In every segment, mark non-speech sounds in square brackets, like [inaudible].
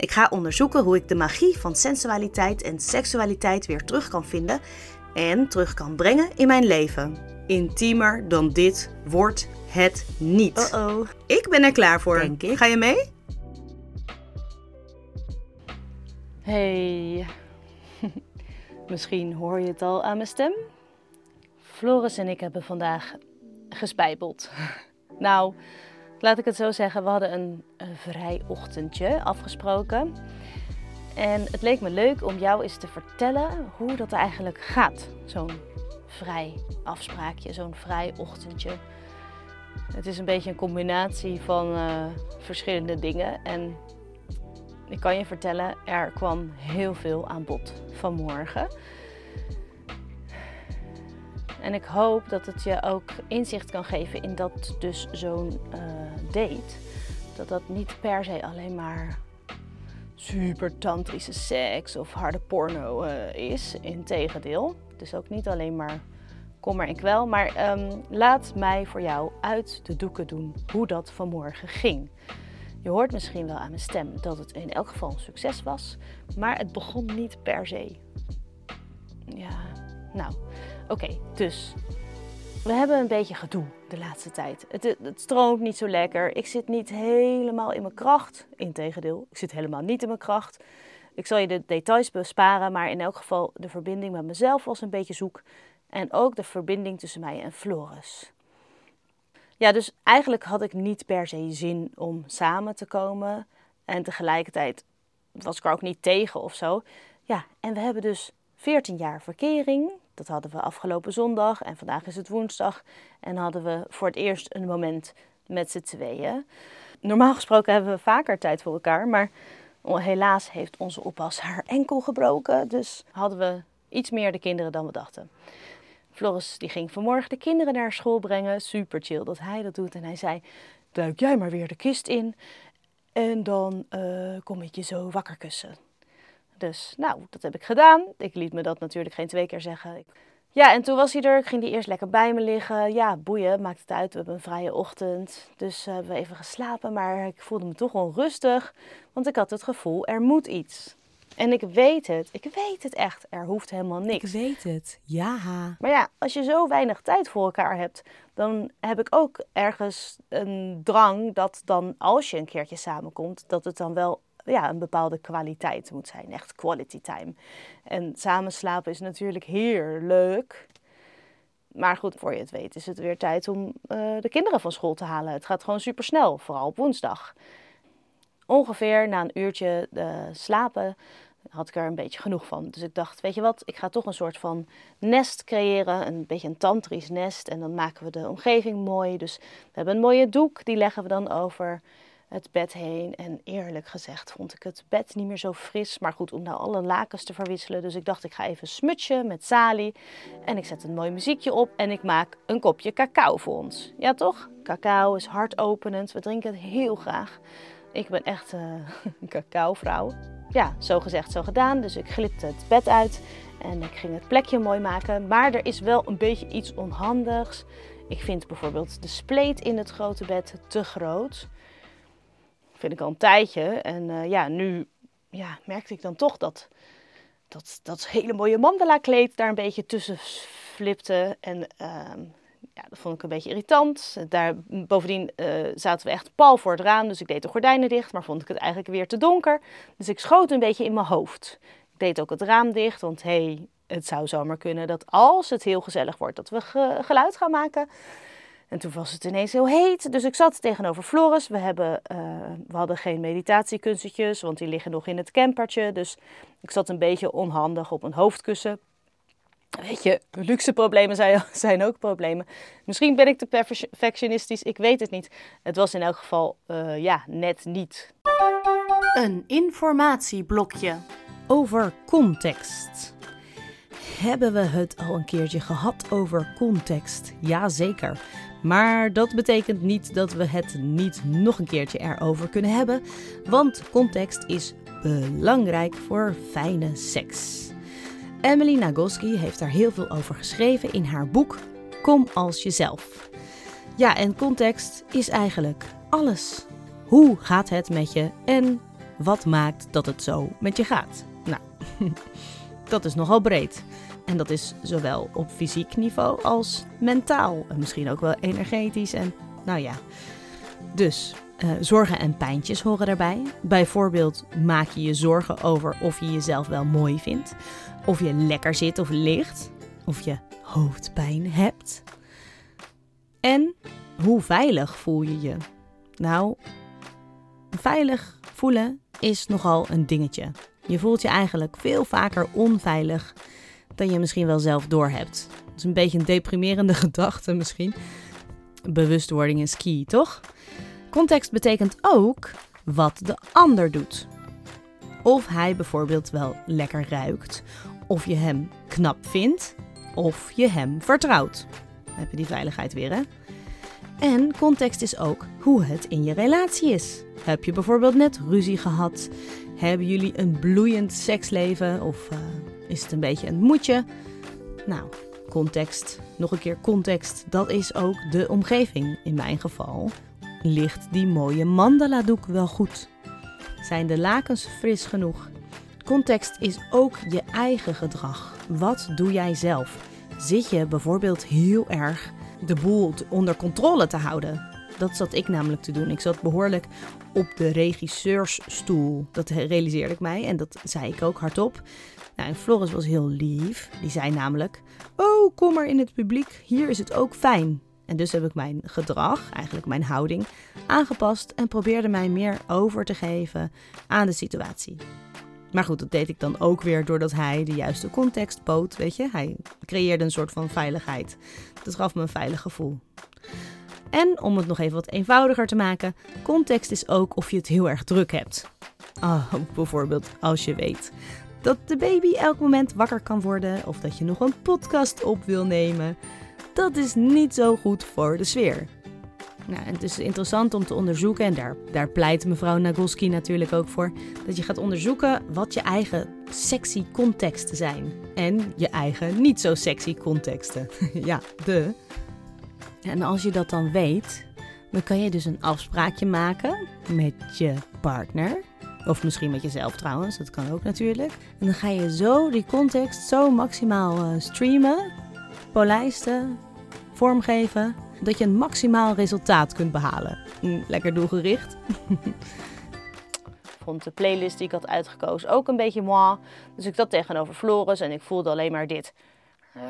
Ik ga onderzoeken hoe ik de magie van sensualiteit en seksualiteit weer terug kan vinden en terug kan brengen in mijn leven. Intiemer dan dit wordt het niet. Oh-oh. Ik ben er klaar voor. Denk ik. Ga je mee? Hey. [laughs] Misschien hoor je het al aan mijn stem. Floris en ik hebben vandaag gespijbeld. [laughs] Nou, laat ik het zo zeggen, we hadden een, vrij ochtendje afgesproken. En het leek me leuk om jou eens te vertellen hoe dat eigenlijk gaat. Zo'n vrij afspraakje, zo'n vrij ochtendje. Het is een beetje een combinatie van eh, verschillende dingen. En ik kan je vertellen, er kwam heel veel aan bod vanmorgen. En ik hoop dat het je ook inzicht kan geven in dat dus zo'n eh, date, dat dat niet per se alleen maar super tantrische seks of harde porno eh, is. Integendeel. Dus ook niet alleen maar kommer en kwel. Maar ehm, laat mij voor jou uit de doeken doen hoe dat vanmorgen ging. Je hoort misschien wel aan mijn stem dat het in elk geval een succes was, maar het begon niet per se. Ja, nou, oké, dus we hebben een beetje gedoe de laatste tijd. Het, het stroomt niet zo lekker. Ik zit niet helemaal in mijn kracht. Integendeel, ik zit helemaal niet in mijn kracht. Ik zal je de details besparen, maar in elk geval de verbinding met mezelf was een beetje zoek. En ook de verbinding tussen mij en Floris. Ja, dus eigenlijk had ik niet per se zin om samen te komen. En tegelijkertijd was ik er ook niet tegen of zo. Ja, en we hebben dus 14 jaar verkering. Dat hadden we afgelopen zondag en vandaag is het woensdag. En hadden we voor het eerst een moment met z'n tweeën. Normaal gesproken hebben we vaker tijd voor elkaar, maar helaas heeft onze oppas haar enkel gebroken. Dus hadden we iets meer de kinderen dan we dachten. Floris die ging vanmorgen de kinderen naar school brengen. Super chill dat hij dat doet. En hij zei, duik jij maar weer de kist in. En dan eh, kom ik je zo wakker kussen. Dus nou, dat heb ik gedaan. Ik liet me dat natuurlijk geen twee keer zeggen. Ja, en toen was hij er. Ik ging die eerst lekker bij me liggen. Ja, boeien, maakt het uit. We hebben een vrije ochtend. Dus uh, hebben we even geslapen. Maar ik voelde me toch onrustig. Want ik had het gevoel, er moet iets. En ik weet het, ik weet het echt. Er hoeft helemaal niks. Ik weet het, ja. Maar ja, als je zo weinig tijd voor elkaar hebt, dan heb ik ook ergens een drang dat dan als je een keertje samenkomt, dat het dan wel ja, een bepaalde kwaliteit moet zijn. Echt quality time. En samen slapen is natuurlijk heerlijk. Maar goed, voor je het weet is het weer tijd om uh, de kinderen van school te halen. Het gaat gewoon super snel, vooral op woensdag. Ongeveer na een uurtje uh, slapen had ik er een beetje genoeg van. Dus ik dacht, weet je wat, ik ga toch een soort van nest creëren. Een beetje een tantrisch nest. En dan maken we de omgeving mooi. Dus we hebben een mooie doek, die leggen we dan over het bed heen. En eerlijk gezegd vond ik het bed niet meer zo fris. Maar goed, om nou alle lakens te verwisselen. Dus ik dacht, ik ga even smutsen met Sali. En ik zet een mooi muziekje op. En ik maak een kopje cacao voor ons. Ja toch? Cacao is hartopenend. We drinken het heel graag. Ik ben echt uh, [laughs] een cacao-vrouw. Ja, zo gezegd, zo gedaan. Dus ik glipte het bed uit en ik ging het plekje mooi maken. Maar er is wel een beetje iets onhandigs. Ik vind bijvoorbeeld de spleet in het grote bed te groot. Vind ik al een tijdje. En uh, ja, nu ja, merkte ik dan toch dat, dat dat hele mooie mandala kleed daar een beetje tussen flipte. En uh, ja, dat vond ik een beetje irritant. Daar, bovendien uh, zaten we echt pal voor het raam, dus ik deed de gordijnen dicht, maar vond ik het eigenlijk weer te donker. Dus ik schoot een beetje in mijn hoofd. Ik deed ook het raam dicht, want hé, hey, het zou zomaar kunnen dat als het heel gezellig wordt, dat we ge geluid gaan maken. En toen was het ineens heel heet, dus ik zat tegenover Floris. We, hebben, uh, we hadden geen meditatiekussentjes, want die liggen nog in het campertje. Dus ik zat een beetje onhandig op een hoofdkussen. Weet je, luxe problemen [laughs] zijn, ook problemen. Misschien ben ik te perfectionistisch, ik weet het niet. Het was in elk geval, uh, ja, net niet. Een informatieblokje. over context. Hebben we het al een keertje gehad over context? Jazeker. Maar dat betekent niet dat we het niet nog een keertje erover kunnen hebben, want context is belangrijk voor fijne seks. Emily Nagoski heeft daar heel veel over geschreven in haar boek Kom als jezelf. Ja, en context is eigenlijk alles. Hoe gaat het met je en wat maakt dat het zo met je gaat? Nou, [laughs] dat is nogal breed. En dat is zowel op fysiek niveau als mentaal. En misschien ook wel energetisch. En nou ja. Dus uh, zorgen en pijntjes horen daarbij. Bijvoorbeeld maak je je zorgen over of je jezelf wel mooi vindt. Of je lekker zit of ligt. Of je hoofdpijn hebt. En hoe veilig voel je je? Nou, veilig voelen is nogal een dingetje. Je voelt je eigenlijk veel vaker onveilig dan je misschien wel zelf doorhebt. Dat is een beetje een deprimerende [laughs] gedachte misschien. Bewustwording is key, toch? Context betekent ook wat de ander doet. Of hij bijvoorbeeld wel lekker ruikt, of je hem knap vindt, of je hem vertrouwt. Heb je die veiligheid weer, hè? En context is ook hoe het in je relatie is. Heb je bijvoorbeeld net ruzie gehad? Hebben jullie een bloeiend seksleven? Of uh, is het een beetje een moedje? Nou, context, nog een keer context, dat is ook de omgeving. In mijn geval ligt die mooie mandala-doek wel goed? Zijn de lakens fris genoeg? Context is ook je eigen gedrag. Wat doe jij zelf? Zit je bijvoorbeeld heel erg de boel onder controle te houden? Dat zat ik namelijk te doen. Ik zat behoorlijk op de regisseursstoel. Dat realiseerde ik mij en dat zei ik ook hardop. Nou, en Floris was heel lief. Die zei namelijk: Oh, kom maar in het publiek. Hier is het ook fijn. En dus heb ik mijn gedrag, eigenlijk mijn houding, aangepast en probeerde mij meer over te geven aan de situatie. Maar goed, dat deed ik dan ook weer doordat hij de juiste context bood, weet je. Hij creëerde een soort van veiligheid. Dat gaf me een veilig gevoel. En om het nog even wat eenvoudiger te maken, context is ook of je het heel erg druk hebt. Oh, bijvoorbeeld als je weet dat de baby elk moment wakker kan worden of dat je nog een podcast op wil nemen. Dat is niet zo goed voor de sfeer. Nou, het is interessant om te onderzoeken, en daar, daar pleit mevrouw Nagoski natuurlijk ook voor, dat je gaat onderzoeken wat je eigen sexy contexten zijn. En je eigen niet zo sexy contexten. [laughs] ja, de. En als je dat dan weet, dan kan je dus een afspraakje maken met je partner. Of misschien met jezelf trouwens, dat kan ook natuurlijk. En dan ga je zo die context zo maximaal uh, streamen, polijsten, vormgeven, dat je een maximaal resultaat kunt behalen. Hm, lekker doelgericht. [laughs] vond de playlist die ik had uitgekozen ook een beetje moi. Dus ik zat tegenover Floris en ik voelde alleen maar dit. [laughs]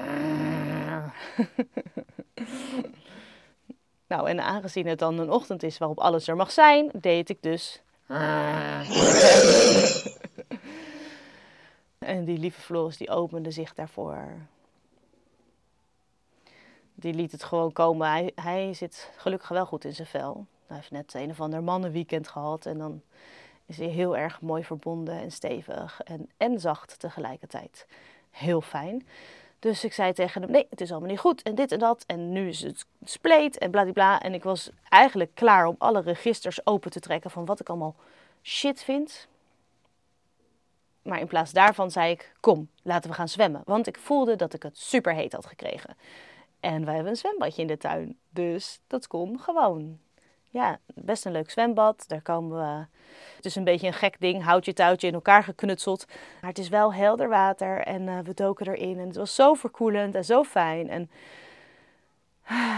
nou, en aangezien het dan een ochtend is waarop alles er mag zijn, deed ik dus. [laughs] en die lieve Floris die opende zich daarvoor die liet het gewoon komen. Hij, hij zit gelukkig wel goed in zijn vel. Hij heeft net een of ander mannenweekend gehad. En dan is hij heel erg mooi verbonden en stevig en, en zacht tegelijkertijd. Heel fijn. Dus ik zei tegen hem: Nee, het is allemaal niet goed. En dit en dat. En nu is het spleet en bladibla. En ik was eigenlijk klaar om alle registers open te trekken van wat ik allemaal shit vind. Maar in plaats daarvan zei ik: Kom, laten we gaan zwemmen. Want ik voelde dat ik het super heet had gekregen. En wij hebben een zwembadje in de tuin. Dus dat kon gewoon. Ja, best een leuk zwembad. Daar komen we. Het is een beetje een gek ding, houtje touwtje in elkaar geknutseld. Maar het is wel helder water en uh, we doken erin. En het was zo verkoelend en zo fijn. En, [sighs]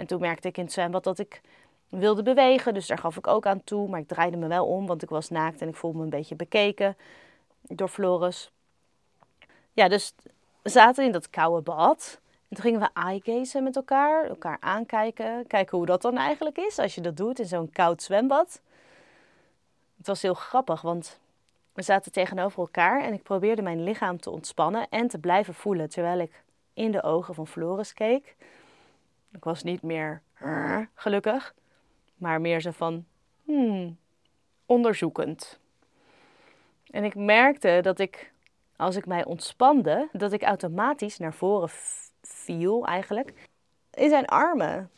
en toen merkte ik in het zwembad dat ik wilde bewegen. Dus daar gaf ik ook aan toe. Maar ik draaide me wel om, want ik was naakt en ik voelde me een beetje bekeken door Floris. Ja, dus we zaten in dat koude bad. En toen gingen we eye met elkaar, elkaar aankijken, kijken hoe dat dan eigenlijk is als je dat doet in zo'n koud zwembad. Het was heel grappig, want we zaten tegenover elkaar en ik probeerde mijn lichaam te ontspannen en te blijven voelen terwijl ik in de ogen van Floris keek. Ik was niet meer gelukkig, maar meer zo van hmm, onderzoekend. En ik merkte dat ik, als ik mij ontspande, dat ik automatisch naar voren viel eigenlijk. In zijn armen.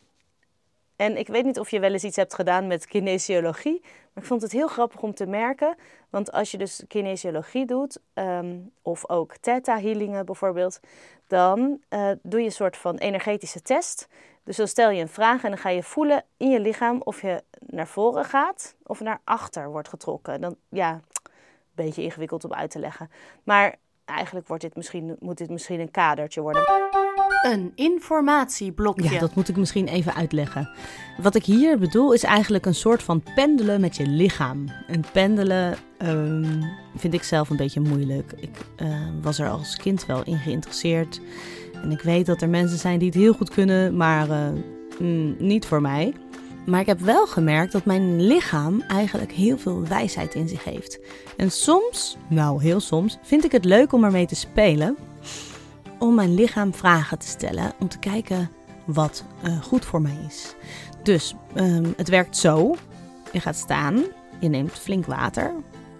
En ik weet niet of je wel eens iets hebt gedaan met kinesiologie. Maar ik vond het heel grappig om te merken. Want als je dus kinesiologie doet, ehm, of ook theta healingen bijvoorbeeld, dan uh, doe je een soort van energetische test. Dus dan stel je een vraag en dan ga je voelen in je lichaam of je naar voren gaat of naar achter wordt getrokken. Dan ja, een beetje ingewikkeld om uit te leggen. Maar eigenlijk wordt dit misschien, moet dit misschien een kadertje worden. Een informatieblokje. Ja, dat moet ik misschien even uitleggen. Wat ik hier bedoel is eigenlijk een soort van pendelen met je lichaam. En pendelen um, vind ik zelf een beetje moeilijk. Ik uh, was er als kind wel in geïnteresseerd. En ik weet dat er mensen zijn die het heel goed kunnen, maar uh, mm, niet voor mij. Maar ik heb wel gemerkt dat mijn lichaam eigenlijk heel veel wijsheid in zich heeft. En soms, nou heel soms, vind ik het leuk om ermee te spelen. Om mijn lichaam vragen te stellen. Om te kijken wat uh, goed voor mij is. Dus um, het werkt zo. Je gaat staan. Je neemt flink water.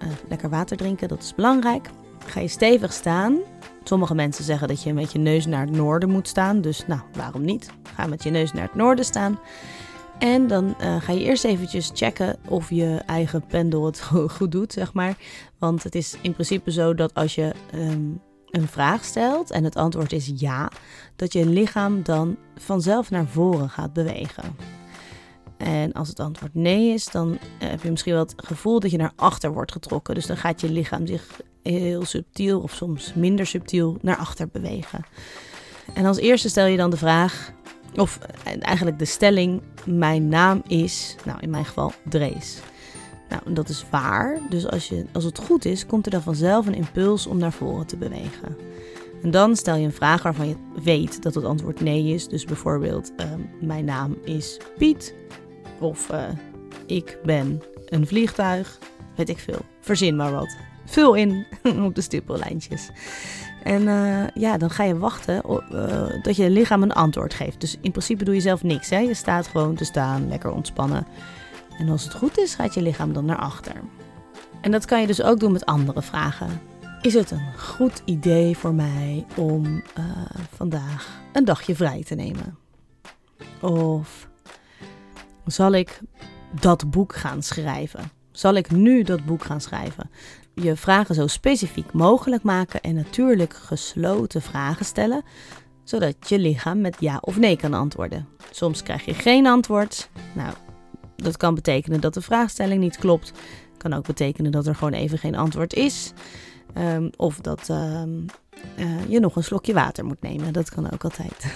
Uh, lekker water drinken, dat is belangrijk. Ga je stevig staan. Sommige mensen zeggen dat je met je neus naar het noorden moet staan. Dus nou, waarom niet? Ga met je neus naar het noorden staan. En dan uh, ga je eerst eventjes checken of je eigen pendel het [laughs] goed doet, zeg maar. Want het is in principe zo dat als je um, een vraag stelt en het antwoord is ja, dat je lichaam dan vanzelf naar voren gaat bewegen. En als het antwoord nee is, dan heb je misschien wel het gevoel dat je naar achter wordt getrokken. Dus dan gaat je lichaam zich heel subtiel of soms minder subtiel naar achter bewegen. En als eerste stel je dan de vraag: of eigenlijk de stelling, mijn naam is, nou in mijn geval, Drees. Nou, dat is waar. Dus als, je, als het goed is, komt er dan vanzelf een impuls om naar voren te bewegen. En dan stel je een vraag waarvan je weet dat het antwoord nee is. Dus bijvoorbeeld, uh, mijn naam is Piet. Of uh, ik ben een vliegtuig. Weet ik veel. Verzin maar wat. Vul in [laughs] op de stippellijntjes. En uh, ja, dan ga je wachten uh, dat je lichaam een antwoord geeft. Dus in principe doe je zelf niks. Hè? Je staat gewoon te staan, lekker ontspannen. En als het goed is, gaat je lichaam dan naar achter. En dat kan je dus ook doen met andere vragen. Is het een goed idee voor mij om uh, vandaag een dagje vrij te nemen? Of zal ik dat boek gaan schrijven? Zal ik nu dat boek gaan schrijven? je vragen zo specifiek mogelijk maken en natuurlijk gesloten vragen stellen, zodat je lichaam met ja of nee kan antwoorden. Soms krijg je geen antwoord. Nou, dat kan betekenen dat de vraagstelling niet klopt. Kan ook betekenen dat er gewoon even geen antwoord is. Um, of dat um, uh, je nog een slokje water moet nemen. Dat kan ook altijd.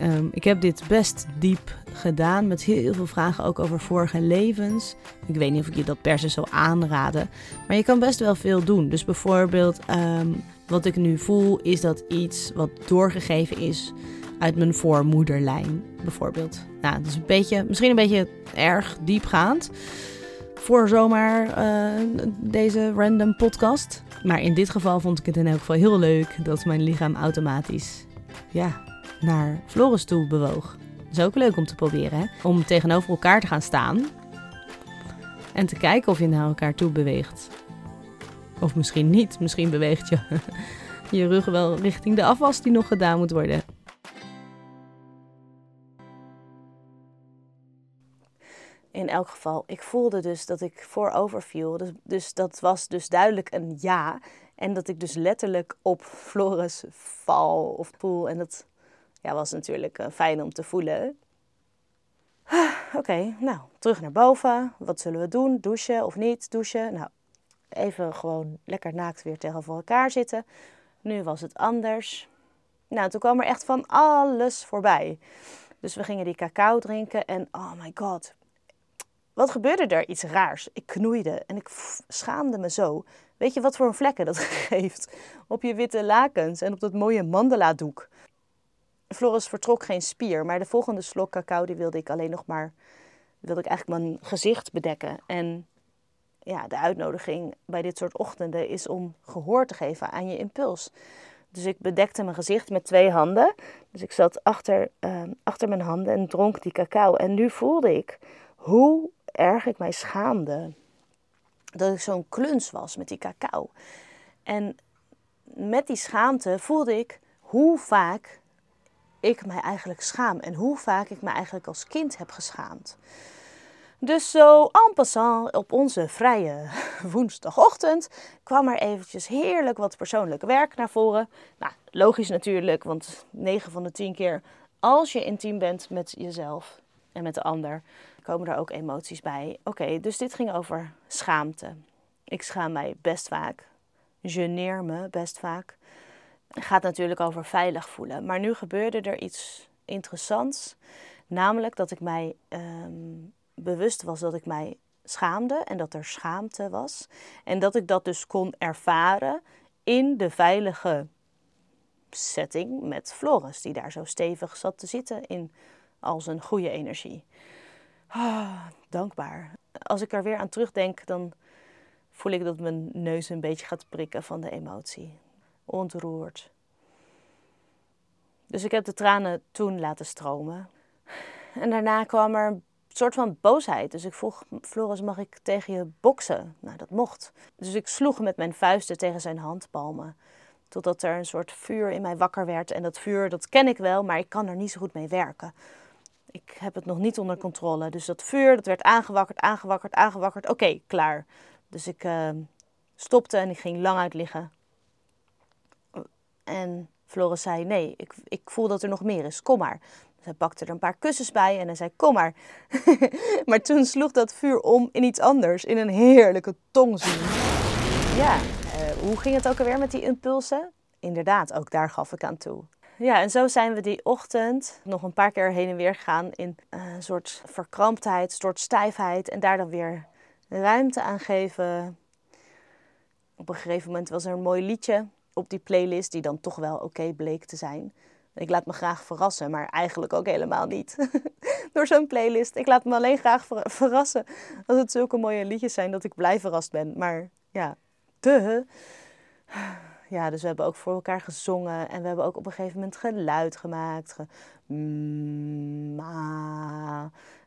Um, [laughs] ik heb dit best diep gedaan met heel veel vragen ook over vorige levens. Ik weet niet of ik je dat per se zou aanraden, maar je kan best wel veel doen. Dus bijvoorbeeld, wat ik nu voel, is dat iets wat doorgegeven is uit mijn voormoederlijn, bijvoorbeeld. Nou, dat is een beetje, misschien een beetje erg diepgaand voor zomaar uh, deze random podcast. Maar in dit geval vond ik het in elk geval heel leuk dat mijn lichaam automatisch ja, naar Floris toe bewoog. Dat is ook leuk om te proberen, hè? Om tegenover elkaar te gaan staan en te kijken of je naar elkaar toe beweegt. Of misschien niet. Misschien beweegt je, [laughs] je rug wel richting de afwas die nog gedaan moet worden. Elk geval, ik voelde dus dat ik voorover viel. Dus, dus dat was dus duidelijk een ja. En dat ik dus letterlijk op Floris val of poel. En dat ja, was natuurlijk uh, fijn om te voelen. Oké, okay, nou, terug naar boven. Wat zullen we doen? Douchen of niet douchen? Nou, even gewoon lekker naakt weer tegenover elkaar zitten. Nu was het anders. Nou, toen kwam er echt van alles voorbij. Dus we gingen die cacao drinken en oh my god. Wat gebeurde er? Iets raars. Ik knoeide en ik schaamde me zo. Weet je wat voor een vlekken dat [laughs] geeft? Op je witte lakens en op dat mooie mandala doek. Floris vertrok geen spier, maar de volgende slok cacao die wilde ik alleen nog maar, wilde ik eigenlijk mijn gezicht bedekken. En ja, de uitnodiging bij dit soort ochtenden is om gehoor te geven aan je impuls. Dus ik bedekte mijn gezicht met twee handen. Dus ik zat achter, uh, achter mijn handen en dronk die cacao. En nu voelde ik hoe erg ik mij schaamde. dat ik zo'n kluns was met die cacao. En met die schaamte voelde ik hoe vaak ik mij eigenlijk schaam en hoe vaak ik me eigenlijk als kind heb geschaamd. Dus zo en passant op onze vrije [laughs] woensdagochtend kwam er eventjes heerlijk wat persoonlijk werk naar voren. Nou, logisch natuurlijk, want 9 van de 10 keer als je intiem bent met jezelf en met de ander, komen er ook emoties bij. Oké, dus dit ging over schaamte. Ik schaam mij best vaak. Geneer me best vaak. Het gaat natuurlijk over veilig voelen. Maar nu gebeurde er iets interessants. Namelijk dat ik mij ehm, bewust was dat ik mij schaamde en dat er schaamte was. En dat ik dat dus kon ervaren in de veilige setting met Floris, die daar zo stevig zat te zitten in al zijn goede energie. Ah, dankbaar. Als ik er weer aan terugdenk, dan voel ik dat mijn neus een beetje gaat prikken van de emotie. Ontroerd. Dus ik heb de tranen toen laten stromen. En daarna kwam er een soort van boosheid. Dus ik vroeg Floris, mag ik tegen je boksen? Nou, dat mocht. Dus ik sloeg met mijn vuisten tegen zijn handpalmen. Totdat er een soort vuur in mij wakker werd. En dat vuur, dat ken ik wel, maar ik kan er niet zo goed mee werken. Ik heb het nog niet onder controle. Dus dat vuur, dat werd aangewakkerd, aangewakkerd, aangewakkerd. Oké, klaar. Dus ik uh, stopte en ik ging lang uit liggen. En Floris zei, nee, ik, ik voel dat er nog meer is. Kom maar. Dus hij pakte er een paar kussens bij en hij zei, kom maar. [laughs] maar toen sloeg dat vuur om in iets anders. In een heerlijke tongzoen. Ja, uh, hoe ging het ook alweer met die impulsen? Inderdaad, ook daar gaf ik aan toe. Ja, en zo zijn we die ochtend nog een paar keer heen en weer gegaan in een soort verkramptheid, een soort stijfheid. En daar dan weer ruimte aan geven. Op een gegeven moment was er een mooi liedje op die playlist die dan toch wel oké bleek te zijn. Ik laat me graag verrassen, maar eigenlijk ook helemaal niet. [laughs] Door zo'n playlist. Ik laat me alleen graag verrassen als het zulke mooie liedjes zijn dat ik blij verrast ben. Maar ja, de. Ja, dus we hebben ook voor elkaar gezongen en we hebben ook op een gegeven moment geluid gemaakt. Ge mm,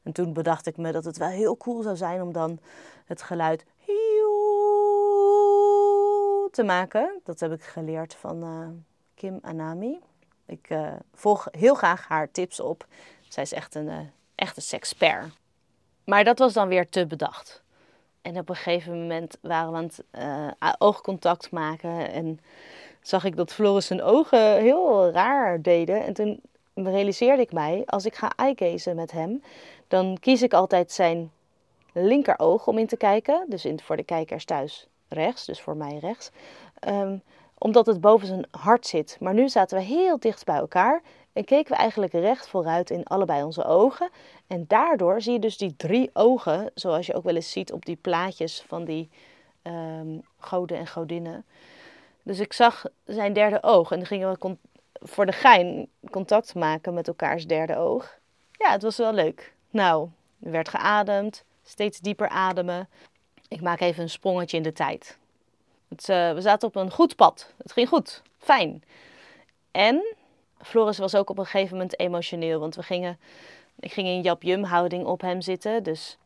en toen bedacht ik me dat het wel heel cool zou zijn om dan het geluid te maken. Dat heb ik geleerd van uh, Kim Anami. Ik uh, volg heel graag haar tips op. Zij is echt een uh, echte sexpert. Maar dat was dan weer te bedacht. En op een gegeven moment waren we aan het uh, oogcontact maken. En zag ik dat Floris zijn ogen heel raar deden. En toen realiseerde ik mij, als ik ga eyegazen met hem, dan kies ik altijd zijn linkeroog om in te kijken. Dus in, voor de kijkers thuis rechts, dus voor mij rechts. Um, omdat het boven zijn hart zit. Maar nu zaten we heel dicht bij elkaar en keken we eigenlijk recht vooruit in allebei onze ogen. En daardoor zie je dus die drie ogen, zoals je ook wel eens ziet op die plaatjes van die um, goden en godinnen. Dus ik zag zijn derde oog en dan gingen we voor de gein contact maken met elkaars derde oog. Ja, het was wel leuk. Nou, er werd geademd, steeds dieper ademen. Ik maak even een sprongetje in de tijd. Het, uh, we zaten op een goed pad. Het ging goed. Fijn. En Floris was ook op een gegeven moment emotioneel. Want we gingen, ik ging in Jap houding op hem zitten. Dus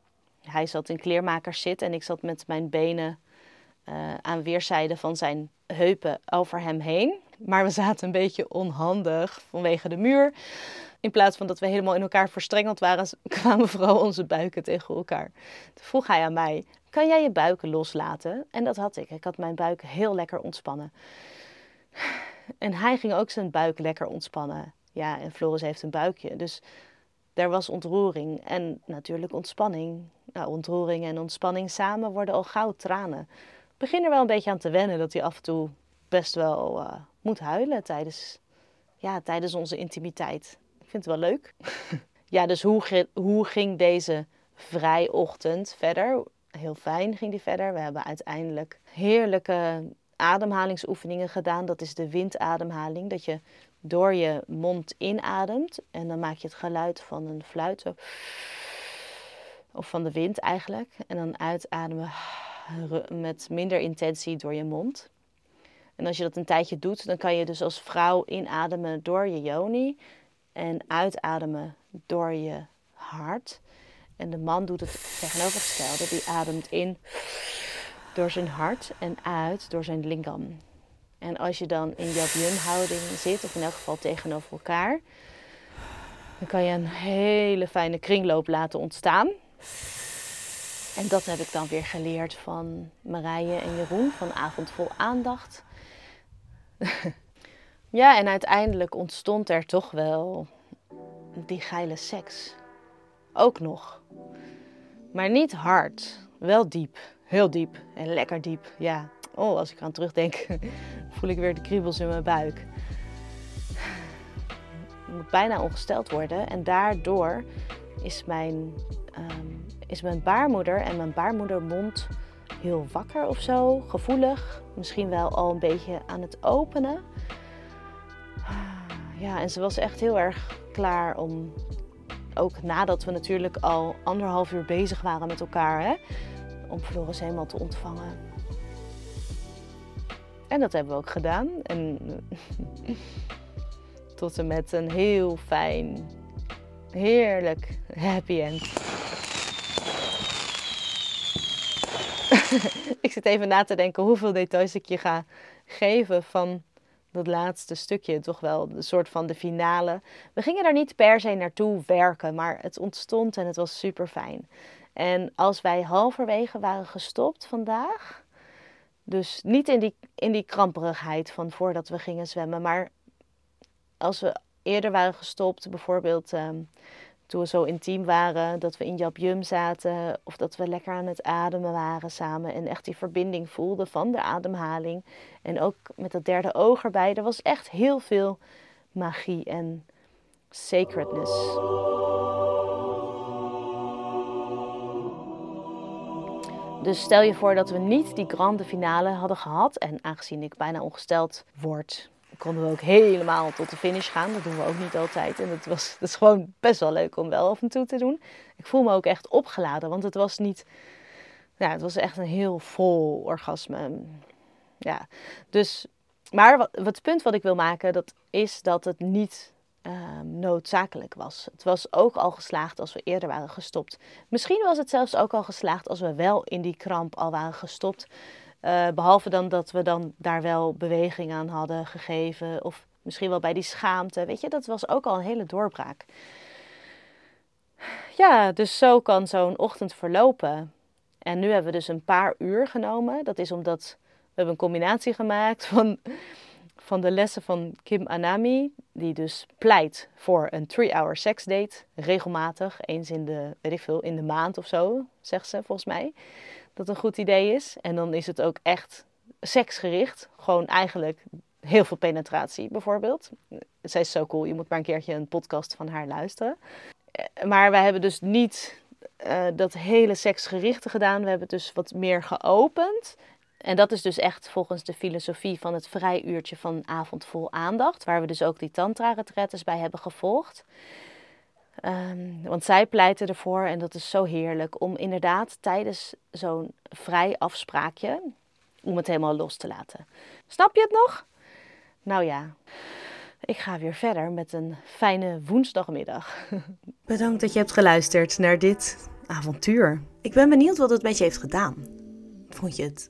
hij zat in kleermakers zit en ik zat met mijn benen uh, aan weerszijden van zijn heupen over hem heen. Maar we zaten een beetje onhandig vanwege de muur. In plaats van dat we helemaal in elkaar verstrengeld waren, [laughs] kwamen vooral onze buiken tegen elkaar. Toen vroeg hij aan mij: Kan jij je buiken loslaten? En dat had ik. Ik had mijn buik heel lekker ontspannen. En hij ging ook zijn buik lekker ontspannen. Ja, en Floris heeft een buikje. Dus er was ontroering en natuurlijk ontspanning. Nou, ontroering en ontspanning samen worden al gauw tranen. Ik begin er wel een beetje aan te wennen dat hij af en toe best wel uh, moet huilen tijdens, ja, tijdens onze intimiteit. Ik vind het wel leuk. [laughs] ja, dus hoe, hoe ging deze vrijochtend verder? Heel fijn ging die verder. We hebben uiteindelijk heerlijke ademhalingsoefeningen gedaan. Dat is de windademhaling. Dat je door je mond inademt en dan maak je het geluid van een fluit. Of van de wind eigenlijk. En dan uitademen met minder intentie door je mond. En als je dat een tijdje doet, dan kan je dus als vrouw inademen door je yoni en uitademen door je hart. En de man doet het tegenovergestelde, die ademt in door zijn hart en uit door zijn lingam. En als je dan in Yum houding zit, of in elk geval tegenover elkaar, dan kan je een hele fijne kringloop laten ontstaan. En dat heb ik dan weer geleerd van Marije en Jeroen van Avond Vol Aandacht. [laughs] ja, en uiteindelijk ontstond er toch wel die geile seks. Ook nog. Maar niet hard, wel diep. Heel diep en lekker diep. Ja, oh, als ik eraan terugdenk, [laughs] voel ik weer de kriebels in mijn buik. Ik moet bijna ongesteld worden en daardoor is mijn, um, is mijn baarmoeder en mijn baarmoedermond heel wakker of zo, gevoelig. Misschien wel al een beetje aan het openen. Ja, en ze was echt heel erg klaar om, ook nadat we natuurlijk al anderhalf uur bezig waren met elkaar, hè, om Floris helemaal te ontvangen. En dat hebben we ook gedaan. En [laughs] tot en met een heel fijn, heerlijk happy end. [laughs] ik zit even na te denken hoeveel details ik je ga geven van dat laatste stukje. Toch wel een soort van de finale. We gingen er niet per se naartoe werken, maar het ontstond en het was super fijn. En als wij halverwege waren gestopt vandaag, dus niet in die, in die kramperigheid van voordat we gingen zwemmen, maar als we eerder waren gestopt, bijvoorbeeld ehm, toen we zo intiem waren, dat we in Jap Jum zaten of dat we lekker aan het ademen waren samen en echt die verbinding voelden van de ademhaling. En ook met dat derde oog erbij, er was echt heel veel magie en sacredness. Dus stel je voor dat we niet die grande finale hadden gehad. En aangezien ik bijna ongesteld word, konden we ook helemaal tot de finish gaan. Dat doen we ook niet altijd. En dat, was, dat is gewoon best wel leuk om wel af en toe te doen. Ik voel me ook echt opgeladen, want het was niet. Ja, het was echt een heel vol orgasme. Ja, dus. Maar wat, het punt wat ik wil maken, dat is dat het niet Ehm, noodzakelijk was. Het was ook al geslaagd als we eerder waren gestopt. Misschien was het zelfs ook al geslaagd als we wel in die kramp al waren gestopt. Uh, behalve dan dat we dan daar wel beweging aan hadden gegeven. Of misschien wel bij die schaamte. Weet je, dat was ook al een hele doorbraak. Ja, dus zo kan zo'n ochtend verlopen. En nu hebben we dus een paar uur genomen. Dat is omdat we hebben een combinatie gemaakt van van de lessen van Kim Anami, die dus pleit voor een three-hour date regelmatig, eens in de, weet ik in de maand of zo, zegt ze volgens mij, dat een goed idee is. En dan is het ook echt seksgericht, gewoon eigenlijk heel veel penetratie bijvoorbeeld. Zij is zo cool, je moet maar een keertje een podcast van haar luisteren. Maar wij hebben dus niet uh, dat hele seksgerichte gedaan. We hebben het dus wat meer geopend. En dat is dus echt volgens de filosofie van het vrijuurtje van avond vol aandacht, waar we dus ook die tantra-retretes bij hebben gevolgd. Um, want zij pleiten ervoor, en dat is zo heerlijk, om inderdaad tijdens zo'n vrij afspraakje, om het helemaal los te laten. Snap je het nog? Nou ja, ik ga weer verder met een fijne woensdagmiddag. [laughs] Bedankt dat je hebt geluisterd naar dit avontuur. Ik ben benieuwd wat het met je heeft gedaan. Vond je het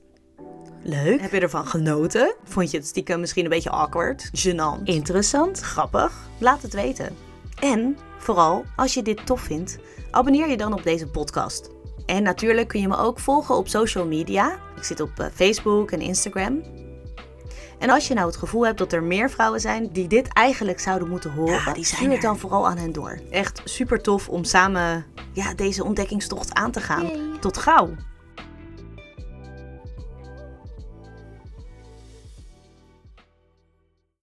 Leuk. Heb je ervan genoten? Vond je het stiekem misschien een beetje awkward? Gênant? Interessant? Grappig? Laat het weten. En vooral, als je dit tof vindt, abonneer je dan op deze podcast. En natuurlijk kun je me ook volgen op social media. Ik zit op eh, Facebook en Instagram. En als je nou het gevoel hebt dat er meer vrouwen zijn die dit eigenlijk zouden moeten horen, ja, die stuur het dan vooral aan hen door. Echt super tof om samen ja, deze ontdekkingstocht aan te gaan. Tot gauw!